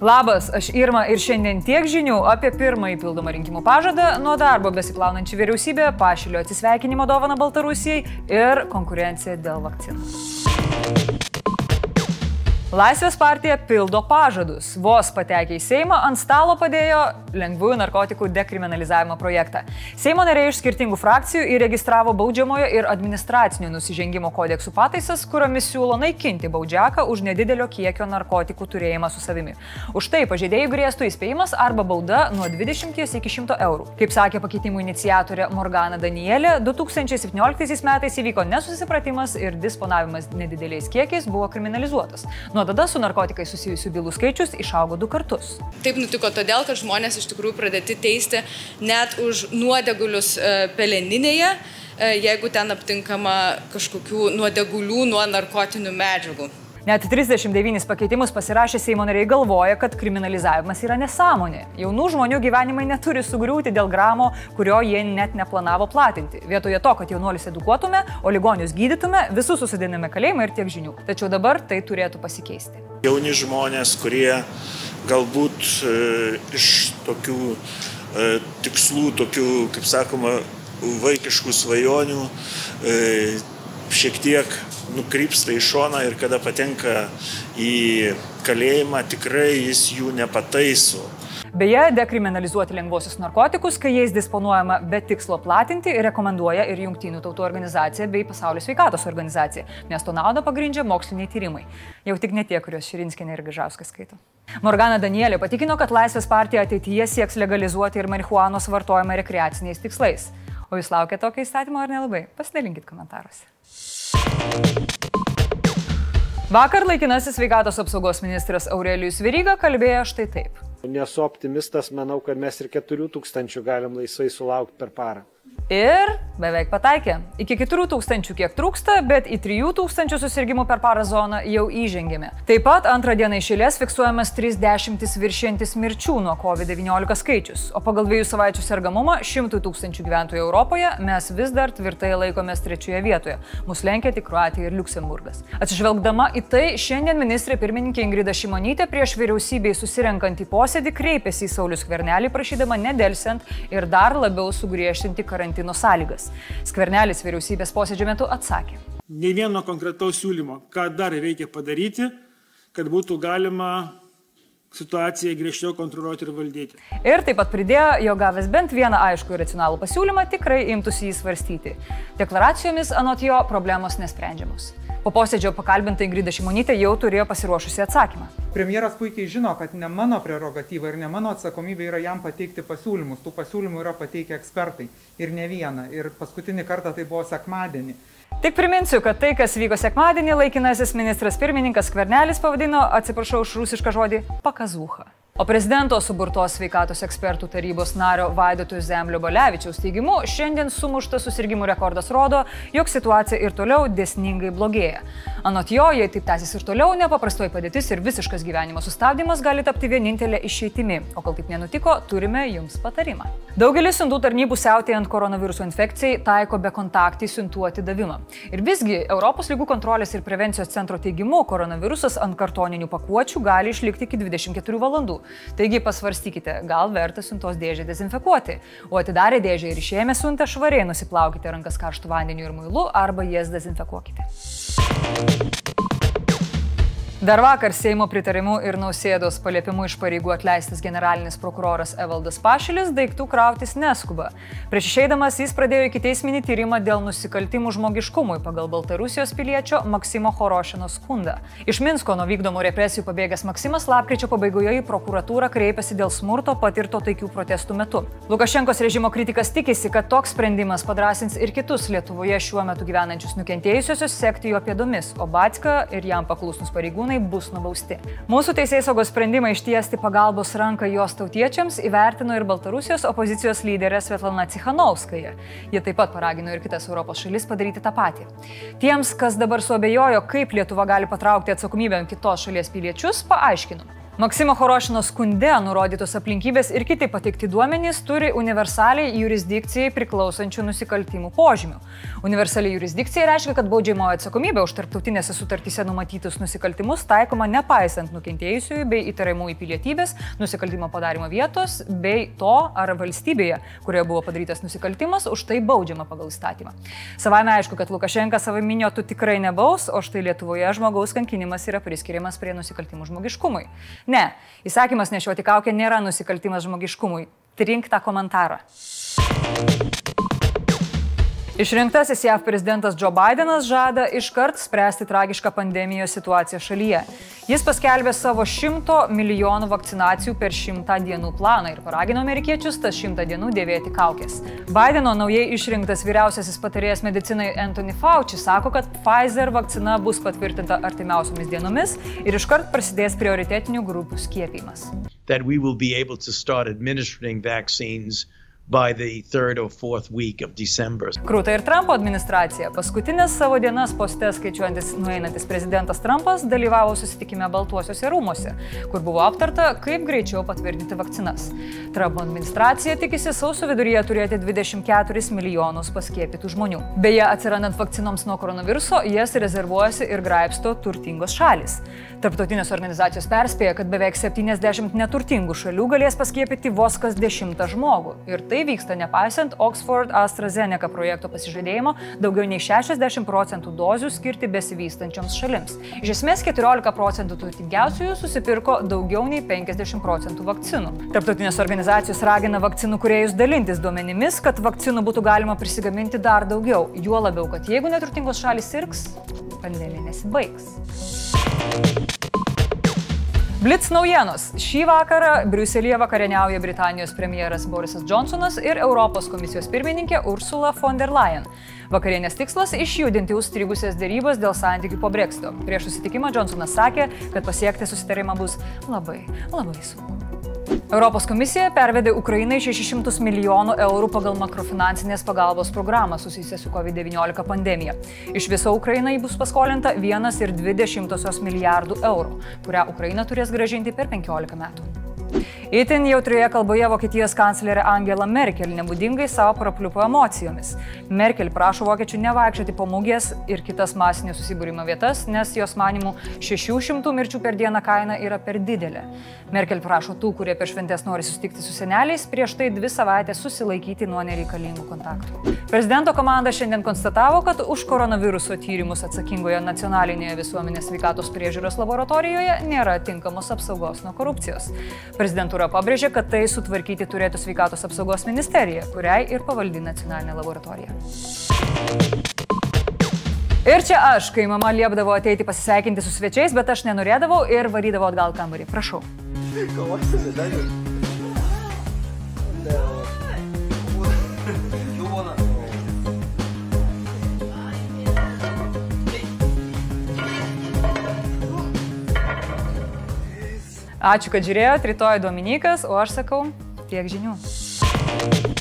Labas, aš Irma ir šiandien tiek žinių apie pirmąjį pildomą rinkimų pažadą, nuo darbo besiplaunančią vyriausybę, pašilio atsisveikinimo dovaną Baltarusijai ir konkurenciją dėl vakcinų. Laisvės partija pildo pažadus. Vos patekę į Seimą ant stalo padėjo lengvųjų narkotikų dekriminalizavimo projektą. Seimo nariai iš skirtingų frakcijų įregistravo baudžiamojo ir administracinio nusižengimo kodeksų pataisas, kuriomis siūlo naikinti baudžiaką už nedidelio kiekio narkotikų turėjimą su savimi. Už tai pažeidėjų grėstų įspėjimas arba bauda nuo 20 iki 100 eurų. Kaip sakė pakeitimų iniciatorė Morgana Danielė, 2017 metais įvyko nesusipratimas ir disponavimas nedideliais kiekiais buvo kriminalizuotas. Nuo tada su narkotikai susijusių bylų skaičius išaugo du kartus. Taip nutiko todėl, kad žmonės iš tikrųjų pradėti teisti net už nuodegulius e, peleninėje, e, jeigu ten aptinkama kažkokių nuodegulių nuo narkotinių medžiagų. Net 39 pakeitimus pasirašę Seimo nariai galvoja, kad kriminalizavimas yra nesąmonė. Jaunų žmonių gyvenimai neturi sugriūti dėl gramo, kurio jie net neplanavo platinti. Vietoje to, kad jaunuolius edukuotume, o ligonius gydytume, visus susidiname kalėjimą ir tiek žinių. Tačiau dabar tai turėtų pasikeisti. Jauni žmonės, kurie galbūt e, iš tokių e, tikslų, tokių, kaip sakoma, vaikiškų svajonių, e, šiek tiek nukrypsta į šoną ir kada patenka į kalėjimą, tikrai jis jų nepataiso. Beje, dekriminalizuoti lengvosius narkotikus, kai jais disponuojama be tikslo platinti, rekomenduoja ir Junktinių tautų organizacija bei Pasaulio sveikatos organizacija, nes to naudą pagrindžia moksliniai tyrimai. Jau tik ne tie, kuriuos Širinskinė ir Gažauskas skaito. Morgana Danielė patikino, kad Laisvės partija ateityje sieks legalizuoti ir marihuanos vartojimą rekreaciniais tikslais. O jūs laukia tokio įstatymo ar nelabai? Pasidalinkit komentaruose. Vakar laikinasis sveikatos apsaugos ministras Aurelijus Viryga kalbėjo štai taip. Nesu optimistas, manau, kad mes ir 4000 galim laisvai sulaukti per parą. Ir beveik pataikė. Iki 4000 kiek trūksta, bet į 3000 susirgymų per parą zoną jau įžengėme. Taip pat antrą dieną išėlės fiksuojamas 30 viršientis mirčių nuo COVID-19 skaičius, o pagal dviejų savaičių sergamumą 100 tūkstančių gyventojų Europoje mes vis dar tvirtai laikomės trečioje vietoje. Mūsų lenkia tik Kroatija ir Luksemburgas. Atsižvelgdama į tai, šiandien ministrė pirmininkė Ingrida Šimonytė prieš vyriausybei susirenkant į posėdį kreipėsi į Saulis Kvernelį prašydama nedelsiant ir dar labiau sugriežtinti karantino sąlygas. Skvernelis vyriausybės posėdžio metu atsakė. Ne vieno konkretaus siūlymo, ką dar reikia padaryti, kad būtų galima situaciją griežčiau kontroliuoti ir valdyti. Ir taip pat pridėjo, jo gavęs bent vieną aišku ir racionalų pasiūlymą, tikrai imtųsi jį svarstyti. Deklaracijomis anot jo problemos nesprendžiamos. Po posėdžio pakalbinta Ingrida Šimonytė jau turėjo pasiruošusi atsakymą. Premjeras puikiai žino, kad ne mano prerogatyva ir ne mano atsakomybė yra jam pateikti pasiūlymus. Tų pasiūlymų yra pateikę ekspertai ir ne vieną. Ir paskutinį kartą tai buvo sekmadienį. Tik priminsiu, kad tai, kas vyko sekmadienį, laikinasis ministras pirmininkas Kvernelis pavadino, atsiprašau už rusišką žodį, pakazūcha. O prezidento suburtos sveikatos ekspertų tarybos nario Vaidotų Zemlio Balevičiaus teigimu, šiandien sumuštas susirgymų rekordas rodo, jog situacija ir toliau desningai blogėja. Anot jo, jei taip tęsis ir toliau, nepaprastoji padėtis ir visiškas gyvenimo sustabdymas gali tapti vienintelė išeitimi. O kol taip nenutiko, turime jums patarimą. Daugelis siuntų tarnybų siautėjant koronaviruso infekcijai taiko be kontaktį siuntų atidavimą. Ir visgi Europos lygų kontrolės ir prevencijos centro teigimu, koronavirusas ant kartoninių pakuočių gali išlikti iki 24 valandų. Taigi pasvarstykite, gal verta siuntos dėžę dezinfekuoti. O atidarę dėžę ir išėmę siuntą švariai nusiplaukite rankas karštų vandeniu ir muilu arba jas dezinfekuokite. Dar vakar Seimo pritarimu ir Nausėdos paliepimu iš pareigų atleistas generalinis prokuroras Evaldas Pašilis daiktų krautis neskuba. Prieš išeidamas jis pradėjo iki teisminį tyrimą dėl nusikaltimų žmogiškumui pagal Baltarusijos piliečio Maksimo Horošino skundą. Iš Minsko nuo vykdomų represijų pabėgęs Maksimas lapkričio pabaigoje į prokuratūrą kreipėsi dėl smurto patirto taikių protestų metu. Lukašenkos režimo kritikas tikisi, kad toks sprendimas padrasins ir kitus Lietuvoje šiuo metu gyvenančius nukentėjusiosius sekti jo pėdomis, o Batska ir jam paklusnus pareigūnai pareigūnai bus nubausti. Mūsų teisėjai saugos sprendimą ištiesti pagalbos ranką jos tautiečiams įvertino ir Baltarusijos opozicijos lyderė Svetlana Cichanovskaja. Jie taip pat paragino ir kitas Europos šalis padaryti tą patį. Tiems, kas dabar suabejojo, kaip Lietuva gali patraukti atsakomybę kitos šalies piliečius, paaiškinu. Maksimo Horošino skunde nurodytos aplinkybės ir kiti pateikti duomenys turi universaliai jurisdikcijai priklausančių nusikaltimų požymių. Universaliai jurisdikcija reiškia, kad baudžiamojo atsakomybė už tarptautinėse sutartyse numatytus nusikaltimus taikoma nepaisant nukentėjusiųjų bei įtariamųjų pilietybės, nusikaltimo padarimo vietos bei to, ar valstybėje, kurioje buvo padarytas nusikaltimas, už tai baudžiama pagal įstatymą. Savame aišku, kad Lukašenka savo miniotų tikrai nebaus, o štai Lietuvoje žmogaus kankinimas yra priskiriamas prie nusikaltimų žmogiškumui. Ne, įsakymas nešioti kaukę nėra nusikaltimas žmogiškumui. Trink tą komentarą. Išrinktasis JAV prezidentas Joe Bidenas žada iškart spręsti tragišką pandemijos situaciją šalyje. Jis paskelbė savo 100 milijonų vakcinacijų per 100 dienų planą ir paragino amerikiečius tas 100 dienų dėvėti kaukės. Bideno naujai išrinktas vyriausiasis patarėjas medicinai Anthony Fauci sako, kad Pfizer vakcina bus patvirtinta artimiausiomis dienomis ir iškart prasidės prioritetinių grupių skiepimas. That we will be able to start administering vaccines Krūta ir Trumpo administracija. Paskutinės savo dienas poste skaičiuojantis nueinantis prezidentas Trumpas dalyvavo susitikime Baltuosiuose rūmose, kur buvo aptarta, kaip greičiau patvirtinti vakcinas. Trumpo administracija tikisi sausio viduryje turėti 24 milijonus paskiepytų žmonių. Beje, atsirandant vakcinoms nuo koronaviruso, jas rezervuojasi ir graipsto turtingos šalis. Tarptautinės organizacijos perspėja, kad beveik 70 neturtingų šalių galės paskiepyti vos kas dešimtą žmogų. Ir tai vyksta nepaisant Oxford AstraZeneca projekto pasižadėjimo daugiau nei 60 procentų dozių skirti besivystančioms šalims. Iš esmės 14 procentų turtingiausiųjų susipirko daugiau nei 50 procentų vakcinų. Tarptautinės organizacijos ragina vakcinų kuriejus dalintis duomenimis, kad vakcinų būtų galima prisigaminti dar daugiau. Juo labiau, kad jeigu neturtingos šalis sirgs, pandemija nesibaigs. Blitz naujienos. Šį vakarą Briuselėje vakarieniauja Britanijos premjeras Borisas Johnsonas ir Europos komisijos pirmininkė Ursula von der Leyen. Vakarienės tikslas - išjudinti užstrigusias dėrybas dėl santykių po Brexito. Prieš susitikimą Johnsonas sakė, kad pasiekti susitarimą bus labai, labai sunku. Europos komisija pervedė Ukrainai 600 milijonų eurų pagal makrofinansinės pagalbos programą susijusią su COVID-19 pandemija. Iš viso Ukrainai bus paskolinta 1,2 milijardų eurų, kurią Ukraina turės gražinti per 15 metų. Įtin jautrioje kalboje Vokietijos kanclerė Angela Merkel nebūdingai savo prapliupo emocijomis. Merkel prašo vokiečių nevaikščioti po mugės ir kitas masinio susibūrimo vietas, nes jos manimų 600 mirčių per dieną kaina yra per didelė. Merkel prašo tų, kurie per šventės nori susitikti su seneliais, prieš tai dvi savaitės susilaikyti nuo nereikalingų kontaktų. Prezidento komanda šiandien konstatavo, kad už koronaviruso tyrimus atsakingoje nacionalinėje visuomenės sveikatos priežiūros laboratorijoje nėra tinkamos apsaugos nuo korupcijos. Prezidentūra pabrėžė, kad tai sutvarkyti turėtų sveikatos apsaugos ministerija, kuriai ir pavaldi nacionalinė laboratorija. Ir čia aš, kai mama liepdavo ateiti pasisveikinti su svečiais, bet aš nenorėdavau ir varydavau atgal kambarį. Prašau. Ačiū, kad žiūrėjote, rytoj Dominikas, o aš sakau tiek žinių.